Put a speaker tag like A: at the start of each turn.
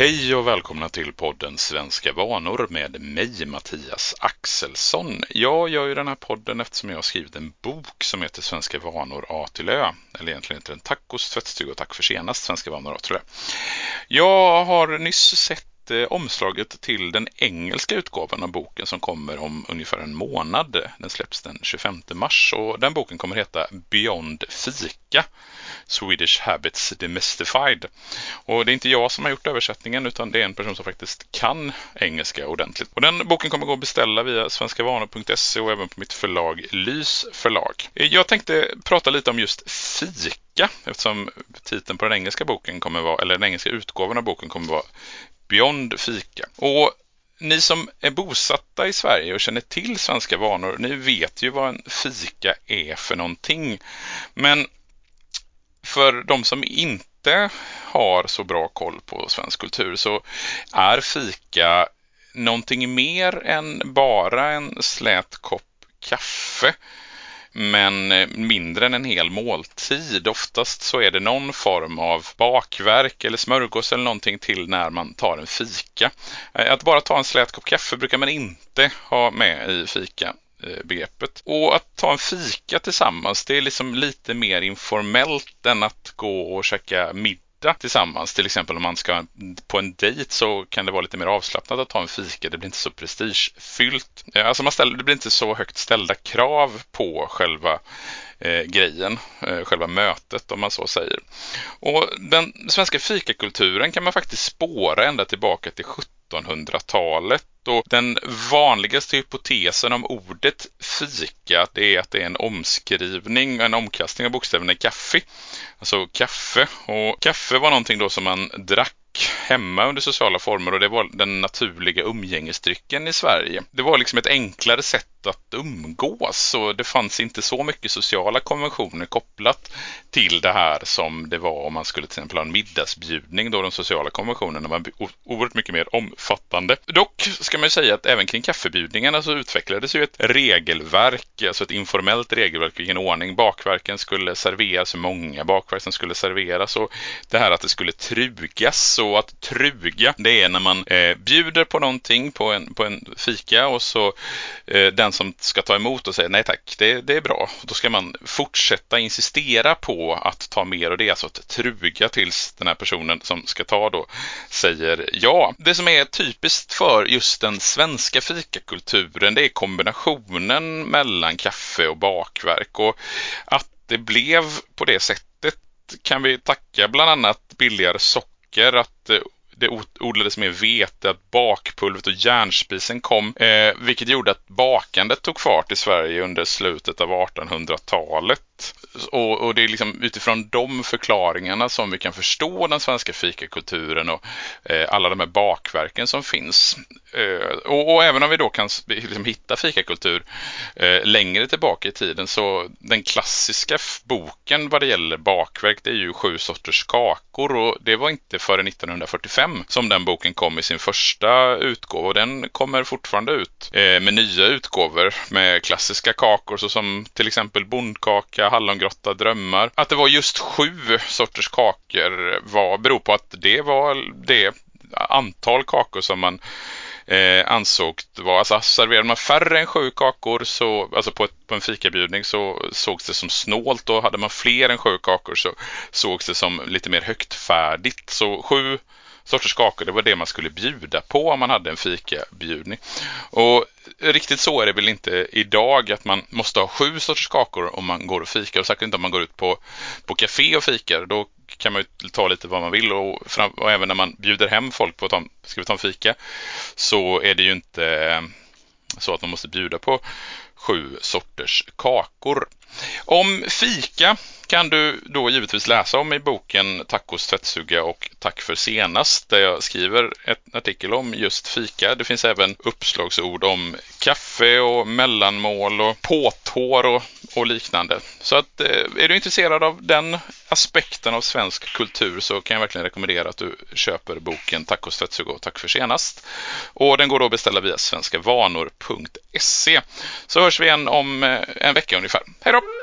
A: Hej och välkomna till podden Svenska vanor med mig Mattias Axelsson. Jag gör ju den här podden eftersom jag har skrivit en bok som heter Svenska vanor A till Ö. Eller egentligen heter den Tacos, tvättstuga och tack för senast Svenska vanor A till Ö. Jag har nyss sett eh, omslaget till den engelska utgåvan av boken som kommer om ungefär en månad. Den släpps den 25 mars och den boken kommer heta Beyond Fika. Swedish Habits Demystified. Och det är inte jag som har gjort översättningen utan det är en person som faktiskt kan engelska ordentligt. Och den boken kommer gå att beställa via svenskavanor.se och även på mitt förlag Lys förlag. Jag tänkte prata lite om just fika eftersom titeln på den engelska boken kommer vara, eller den engelska utgåvan av boken kommer vara Beyond fika. Och ni som är bosatta i Sverige och känner till svenska vanor, ni vet ju vad en fika är för någonting. Men för de som inte har så bra koll på svensk kultur så är fika någonting mer än bara en slät kopp kaffe men eh, mindre än en hel måltid. Oftast så är det någon form av bakverk eller smörgås eller någonting till när man tar en fika. Eh, att bara ta en slät kopp kaffe brukar man inte ha med i fika Eh, begreppet. Och att ta en fika tillsammans, det är liksom lite mer informellt än att gå och käka middag tillsammans. Till exempel om man ska på en dejt så kan det vara lite mer avslappnat att ta en fika. Det blir inte så prestigefyllt. Eh, alltså man ställer, det blir inte så högt ställda krav på själva eh, grejen, eh, själva mötet om man så säger. Och den svenska fikakulturen kan man faktiskt spåra ända tillbaka till 1700-talet och den vanligaste hypotesen om ordet fika det är att det är en omskrivning, en omkastning av bokstäverna i kaffe. Alltså kaffe. Och kaffe var någonting då som man drack hemma under sociala former och det var den naturliga umgängesdrycken i Sverige. Det var liksom ett enklare sätt att umgås och det fanns inte så mycket sociala konventioner kopplat till det här som det var om man skulle till exempel ha en middagsbjudning då de sociala konventionerna var oerhört mycket mer omfattande. Dock ska man ju säga att även kring kaffebjudningarna så utvecklades ju ett regelverk, alltså ett informellt regelverk vilken ordning bakverken skulle serveras, hur många bakverk som skulle serveras och det här att det skulle trugas och att truga det är när man eh, bjuder på någonting på en, på en fika och så eh, den den som ska ta emot och säger nej tack, det, det är bra. Då ska man fortsätta insistera på att ta mer och det är alltså att truga tills den här personen som ska ta då säger ja. Det som är typiskt för just den svenska fikakulturen det är kombinationen mellan kaffe och bakverk och att det blev på det sättet kan vi tacka bland annat billigare socker, att eh, det odlades mer vete, att bakpulvret och järnspisen kom, eh, vilket gjorde att bakandet tog fart i Sverige under slutet av 1800-talet. Och, och, det är liksom utifrån de förklaringarna som vi kan förstå den svenska fikakulturen och eh, alla de här bakverken som finns. Eh, och, och, även om vi då kan liksom hitta fikakultur eh, längre tillbaka i tiden så den klassiska boken vad det gäller bakverk det är ju Sju sorters kakor och det var inte före 1945 som den boken kom i sin första utgåva och den kommer fortfarande ut eh, med nya utgåvor med klassiska kakor såsom till exempel bondkaka, grotta, drömmar. Att det var just sju sorters kakor var, beror på att det var det antal kakor som man eh, ansåg var, alltså serverade man färre än sju kakor så, alltså på, ett, på en fikabjudning så sågs det som snålt och hade man fler än sju kakor så sågs det som lite mer högtfärdigt. Så sju sorters kakor, det var det man skulle bjuda på om man hade en fikabjudning. Och riktigt så är det väl inte idag att man måste ha sju sorters kakor om man går och fikar och säkert inte om man går ut på, på café och fikar. Då kan man ju ta lite vad man vill och, fram, och även när man bjuder hem folk på att ta, ska vi ta en fika så är det ju inte eh, så att man måste bjuda på sju sorters kakor. Om fika kan du då givetvis läsa om i boken Tacos tvättsuga och Tack för senast där jag skriver en artikel om just fika. Det finns även uppslagsord om kaffe och mellanmål och påtår och, och liknande. Så att eh, är du intresserad av den aspekten av svensk kultur så kan jag verkligen rekommendera att du köper boken Tacos tvättsuga och Tack för senast. Och den går då att beställa via svenskavanor.se. Så hörs vi igen om eh, en vecka ungefär. Hej då!